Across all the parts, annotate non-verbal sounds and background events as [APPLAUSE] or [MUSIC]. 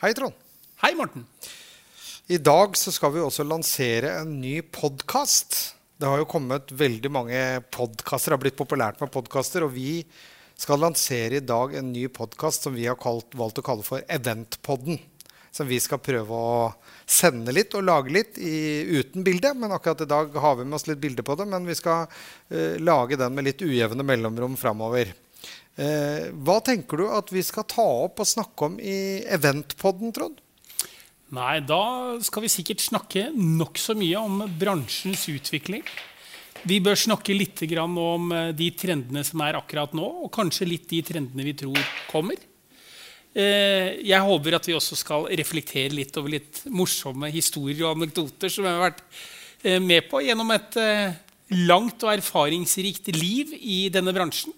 Hei, Trond. Hei, Morten. I dag så skal vi også lansere en ny podkast. Det har jo kommet veldig mange podkaster. Det har blitt populært med podkaster. Og vi skal lansere i dag en ny podkast som vi har kalt, valgt å kalle for Eventpodden. Som vi skal prøve å sende litt og lage litt i, uten bilde. Men akkurat i dag har vi med oss litt bilde på det. Men vi skal uh, lage den med litt ujevne mellomrom framover. Uh, hva tenker du at vi skal ta opp og snakke om i Eventpodden, Trond? Nei, da skal vi sikkert snakke nokså mye om bransjens utvikling. Vi bør snakke litt om eh, de trendene som er akkurat nå, og kanskje litt de trendene vi tror kommer. Eh, jeg håper at vi også skal reflektere litt over litt morsomme historier og anekdoter som jeg har vært eh, med på gjennom et langt og erfaringsrikt liv i denne bransjen.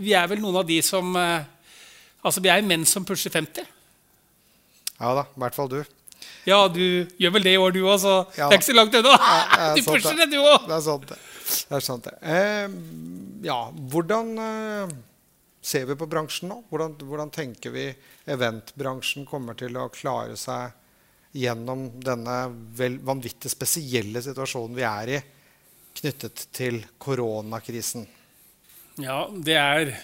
Vi er vel noen av de som Altså, vi er menn som pusher 50. Ja da, i hvert fall du. Ja, du gjør vel det i år, du òg, så ja, det er ikke så langt unna. [LAUGHS] du pusher det, du òg. Det er sant, det. det, er sant, det. Eh, ja, hvordan eh, ser vi på bransjen nå? Hvordan, hvordan, tenker vi eventbransjen kommer til å klare seg gjennom denne vel, vanvittig spesielle situasjonen vi er i knyttet til koronakrisen? Ja, det er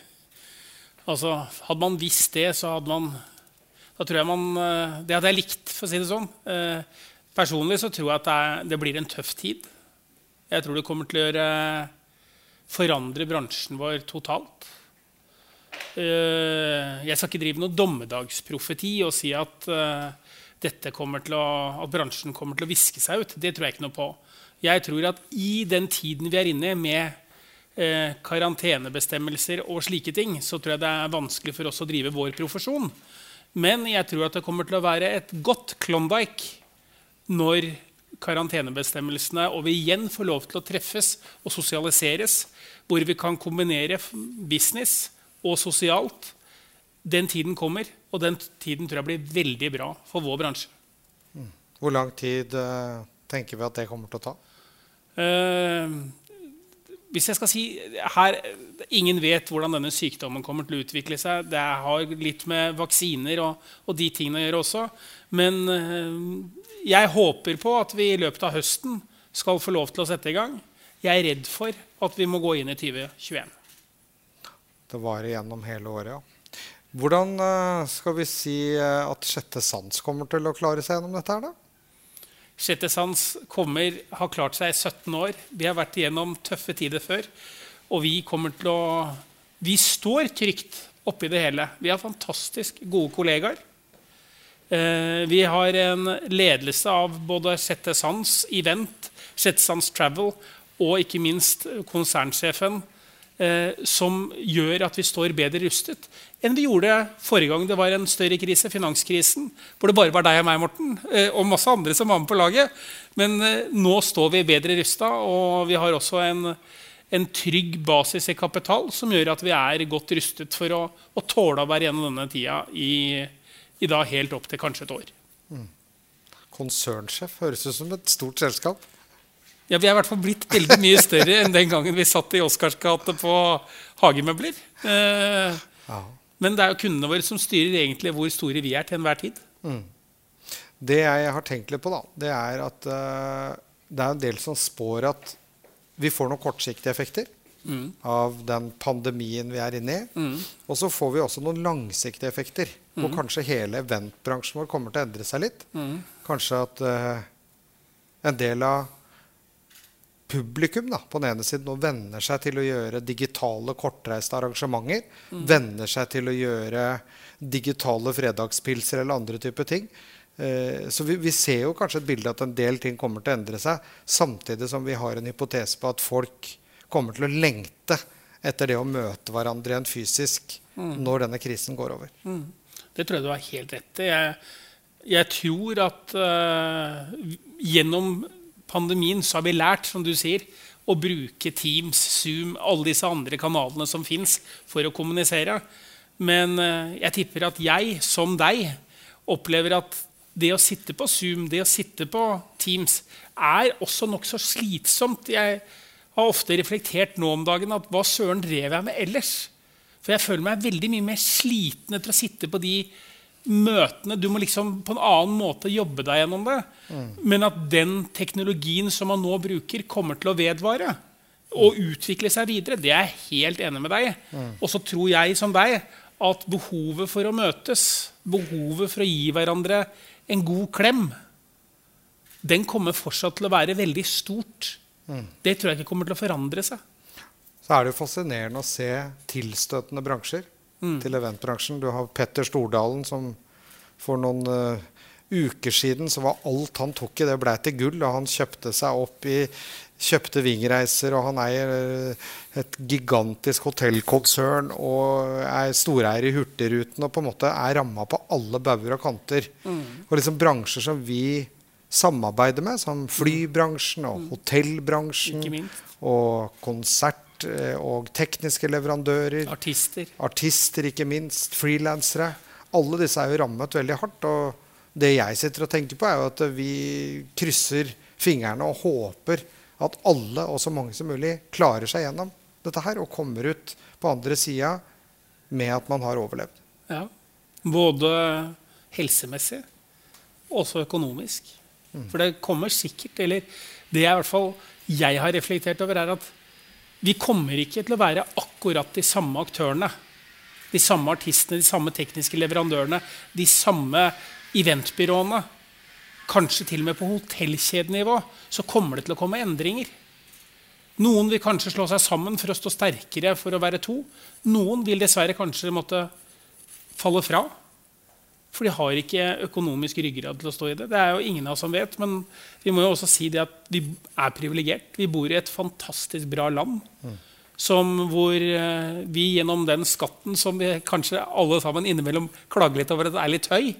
Altså, hadde man visst det, så hadde man da tror jeg man, eh, Det hadde jeg likt, for å si det sånn. Eh, personlig så tror jeg at det, er, det, blir en tøff tid. Jeg tror det kommer til å gjøre, forandre bransjen vår totalt. Eh, jeg skal ikke drive noe dommedagsprofeti og si at, å, at bransjen kommer til å viske seg ut. Det tror jeg ikke noe på. Jeg tror at i den tiden vi er inne med eh, karantenebestemmelser og slike ting, så tror jeg det er vanskelig for oss å drive vår profesjon. Men jeg tror at det kommer til å være et godt Klondyke når karantenebestemmelsene og vi igjen får lov til å treffes og sosialiseres, hvor vi kan kombinere business og sosialt. Den tiden kommer, og den tiden tror jeg blir veldig bra for vår bransje. Mm. Hvor lang tid uh, tenker vi at det kommer til å ta? Hvis jeg skal si her, Ingen vet hvordan denne sykdommen kommer til å utvikle seg. Det har litt med vaksiner og, og de tingene å gjøre også. Men eh, jeg håper på at vi i løpet av høsten skal få lov til å sette i gang. Jeg er redd for at vi må gå inn i 2021. Det varer gjennom hele året, ja. Hvordan eh, skal vi si eh, at Sjette sans kommer til å klare seg gjennom dette? her da? Sjette sans kommer, har klart seg i 17 år. Vi har vært igjennom tøffe tider før. Og vi kommer til å Vi står trygt oppi det hele. Vi har fantastisk gode kollegaer. Eh, vi har en ledelse av både Sjette sans Event, Sjette sans Travel og ikke minst konsernsjefen eh, som gjør at vi står bedre rustet enn vi gjorde forrige gang det var en større krise, finanskrisen, hvor det bare var deg og meg, Morten, eh, og masse andre som var med på laget. Men eh, nå står vi bedre rusta, og vi har også en, en, trygg basis i kapital som gjør at vi er godt rustet for å, å tåle å være gjennom denne tida i, i da helt opp til kanskje et år. Mm. Konsernsjef høres ut som et stort selskap. Ja, Vi er i hvert fall blitt veldig mye større enn den gangen vi satt i Oscars gate på hagemøbler. Eh, ja. Men det er jo kundene våre som styrer egentlig hvor store vi er til enhver tid. Mm. Det jeg har tenkt litt på, da, det er at uh, det er en del som spår at vi får noen kortsiktige effekter mm. av den pandemien vi er inne i. Mm. Og så får vi også noen langsiktige effekter. Hvor mm. kanskje hele eventbransjen vår kommer til å endre seg litt. Mm. Kanskje at uh, en del av publikum da, på den ene siden og venner seg til å gjøre digitale, kortreiste arrangementer. Mm. Venner seg til å gjøre digitale fredagspilser eller andre typer ting. Eh, så vi, vi, ser jo kanskje et bilde at en del ting kommer til å endre seg, samtidig som vi har en hypotese på at folk kommer til å lengte etter det å møte hverandre igjen fysisk mm. når denne krisen går over. Mm. Det tror jeg du har helt rett i. Jeg, jeg, tror at uh, gjennom pandemien så har vi lært som du sier, å bruke Teams, Zoom, alle disse andre kanalene som fins for å kommunisere. Men eh, jeg tipper at jeg, som deg, opplever at det å sitte på Zoom, det å sitte på Teams, er også nokså slitsomt. Jeg har ofte reflektert nå om dagen at hva søren drev jeg med ellers? For jeg føler meg veldig mye mer sliten etter å sitte på de møtene Du må liksom på en annen måte jobbe deg gjennom det. Men at den teknologien som man nå bruker, kommer til å vedvare og utvikle seg videre, det er jeg helt enig med deg i. Og så tror jeg som deg at behovet for å møtes, behovet for å gi hverandre en god klem, den kommer fortsatt til å være veldig stort. Det tror jeg ikke kommer til å forandre seg. Så er det jo fascinerende å se tilstøtende bransjer til eventbransjen. Du har Petter Stordalen som for noen uh, uker siden så var alt han tok i, det blei til gull. Og han kjøpte seg opp i kjøpte Vingreiser, og han eier uh, et gigantisk hotellkonsern og er storeier i Hurtigruten og på en måte er ramma på alle bauger og kanter. Mm. Og liksom bransjer som vi samarbeider med, som flybransjen og hotellbransjen Ikke og konsert eh, og tekniske leverandører. Artister. Artister, ikke minst. Frilansere. Alle disse er jo rammet veldig hardt. Og det jeg sitter og tenker på, er jo at vi krysser fingrene og håper at alle, og så mange som mulig, klarer seg gjennom dette her og kommer ut på andre sida med at man har overlevd. Ja. Både helsemessig og også økonomisk. For det kommer sikkert Eller det jeg i hvert fall jeg har reflektert over, er at vi kommer ikke til å være akkurat de samme aktørene. De samme artistene, de samme tekniske leverandørene, de samme eventbyråene. Kanskje til og med på hotellkjedenivå så kommer det til å komme endringer. Noen vil kanskje slå seg sammen for å stå sterkere for å være to. Noen vil dessverre kanskje måtte falle fra. For de har ikke økonomisk ryggrad til å stå i det. Det er jo ingen av oss som vet, men vi må jo også si det at vi er privilegert. Vi bor i et fantastisk bra land. Som hvor eh, vi gjennom den skatten som vi kanskje alle sammen innimellom klager litt over at det er litt høy,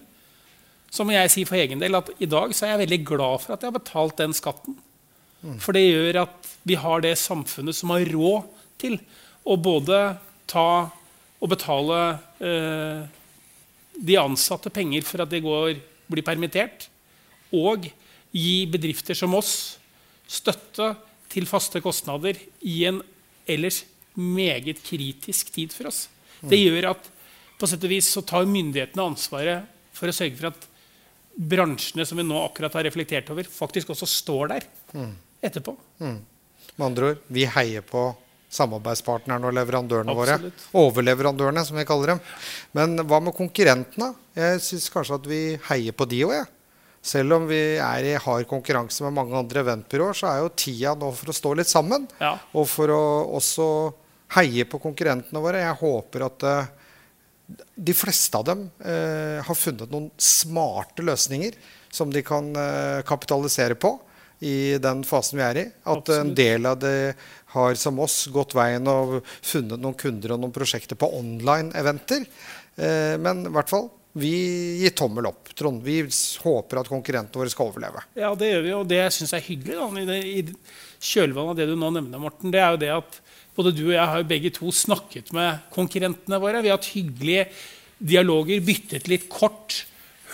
så må jeg si for egen del at i dag så er jeg veldig glad for at jeg har betalt den skatten. For det gjør at vi har det samfunnet som har råd til å både ta og betale eh, de ansatte penger for at de går, blir permittert, og gi bedrifter som oss støtte til faste kostnader i en ellers meget kritisk tid for oss. Det gjør at på sett og vis så tar myndighetene ansvaret for å sørge for at bransjene som vi nå akkurat har reflektert over, faktisk også står der etterpå. Med andre ord, vi heier på samarbeidspartnerne og leverandørene Absolutt. våre. Overleverandørene, som vi kaller dem. Men hva med konkurrentene? Jeg syns kanskje at vi heier på de òg, jeg. Selv om vi er i hard konkurranse med mange andre eventbyråer, så er jo tida nå for å stå litt sammen. Ja. Og for å også heie på konkurrentene våre. Jeg håper at eh, de fleste av dem eh, har funnet noen smarte løsninger som de kan eh, kapitalisere på i den fasen vi er i. At en del av det har som oss gått veien og funnet noen kunder og noen prosjekter på online-eventer. Eh, men i hvert fall, vi gir tommel opp. Trond, vi håper at konkurrentene våre skal overleve. Ja, det gjør vi, og det syns jeg er hyggelig. Da, i, det, I kjølvannet av det du nå nevner, Morten, det er jo det at både du og jeg har begge to snakket med konkurrentene våre. Vi har hatt hyggelige dialoger, byttet litt kort,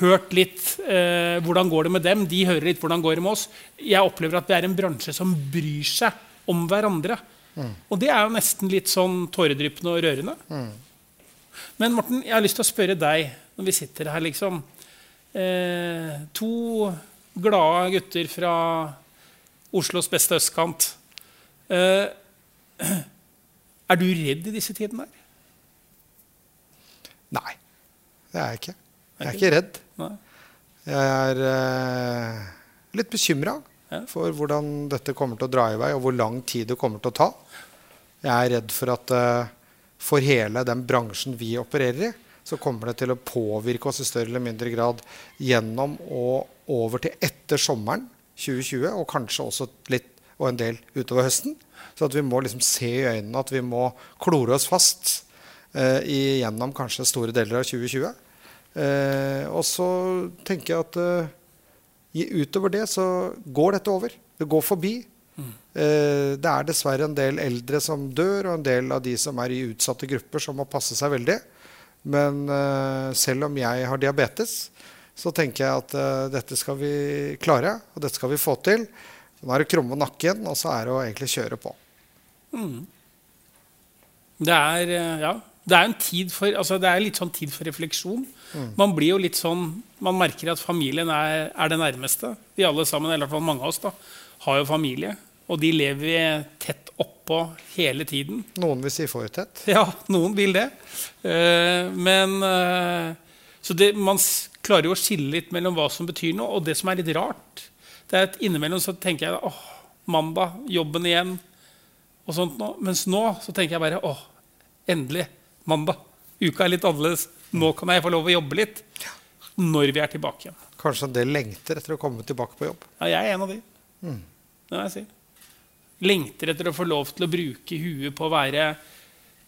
hørt litt eh, hvordan går det med dem. De hører litt hvordan går det med oss. Jeg opplever at vi er en bransje som bryr seg om hverandre. Og det er jo nesten litt sånn tåredryppende og rørende. Men Morten, jeg har lyst til å spørre deg, når vi sitter her, liksom eh, To glade gutter fra Oslos beste østkant. Eh, [CLEARS THROAT] er du redd i disse tidene her? Nei, det er jeg ikke. Jeg er ikke redd. Nei? Jeg er eh, litt bekymra. For hvordan dette kommer til å dra i vei, og hvor lang tid det kommer til å ta. Jeg er redd for at eh, for hele den bransjen vi opererer i, så kommer det til å påvirke oss i større eller mindre grad gjennom og over til etter sommeren 2020, og kanskje også litt og en del utover høsten. Så at vi må liksom se i øynene at vi må klore oss fast eh, gjennom kanskje store deler av 2020. Eh, og så tenker jeg at eh, utover det så går dette over. Det går forbi. Mm. det er dessverre en del eldre som dør, og en del av de som er i utsatte grupper, som må passe seg veldig. Men eh, selv om jeg har diabetes, så tenker jeg at eh, dette skal vi klare, og dette skal vi få til. Nå er det krumme nakken, og så er det å egentlig kjøre på. Det er, eh, ja, Det er, en tid for, altså det er litt sånn tid for refleksjon. Man blir jo litt sånn, man merker at familien er, er det nærmeste. Vi alle sammen, eller i hvert fall mange av oss, da, har jo familie. Og de lever vi tett oppå hele tiden. Noen vil si for tett. [LAUGHS] Ja, noen vil det. Eh, men eh, Så det, man klarer jo å skille litt mellom hva som betyr noe, og det som er litt rart. Det er at Innimellom så tenker jeg åh, mandag, jobben igjen. og sånt nå. Mens nå så tenker jeg bare åh, endelig. Mandag. Uka er litt annerledes. Nå kan jeg få lov å jobbe litt. Når vi er tilbake igjen. Kanskje en del lengter etter å komme tilbake på jobb. Ja, jeg er en av de. Det må jeg si. Lengter etter å få lov til å bruke huet på å være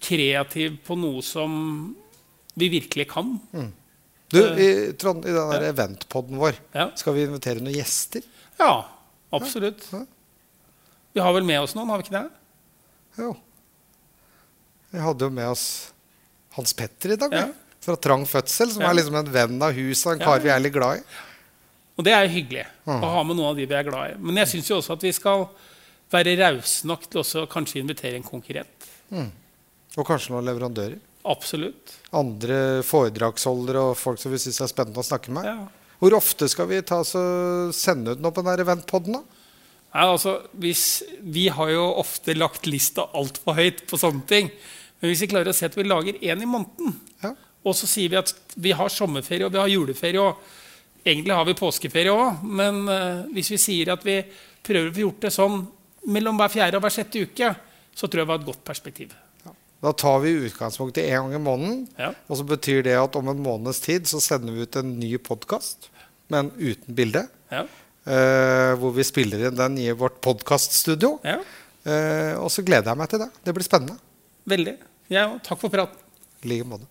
kreativ på noe som vi virkelig kan. Du, i, Trond, i den der eventpodden vår, Ja. skal vi invitere noen gjester? Ja, absolutt. Ja. Vi har vel med oss noen, har vi ikke det? Jo. Vi hadde jo med oss Hans Petter i dag. Ja. Fra Trang fødsel, som Ja. er liksom en venn av huset. En kar vi er litt glad i. Og det er hyggelig å ha med noen av de vi er glad i. Men jeg syns jo også at vi skal være rause nok til også kanskje invitere en konkurrent. Og kanskje noen leverandører. Absolutt. Andre foredragsholdere og folk som vi syns er spennende å snakke med. Ja. Hvor ofte skal vi ta så sende ut noe på den der eventpodden? da? Nei, altså, hvis, vi har jo ofte lagt lista altfor høyt på sånne ting. Men hvis vi klarer å se at vi lager én i måneden, Ja. og så sier vi at vi har sommerferie og vi har juleferie og egentlig har vi påskeferie òg, men eh, hvis vi sier at vi prøver å få gjort det sånn mellom hver fjerde og hver sjette uke, så tror jeg vi har et godt perspektiv. Da tar vi utgangspunkt i én gang i måneden. Ja. Og så betyr det at om en måneds tid så sender vi ut en ny podkast, men uten bilde. Ja. eh, hvor vi spiller inn den i vårt podkaststudio. ja. Eh, og så gleder jeg meg til det. Det blir spennende. Veldig. Ja, takk for praten. I like måte.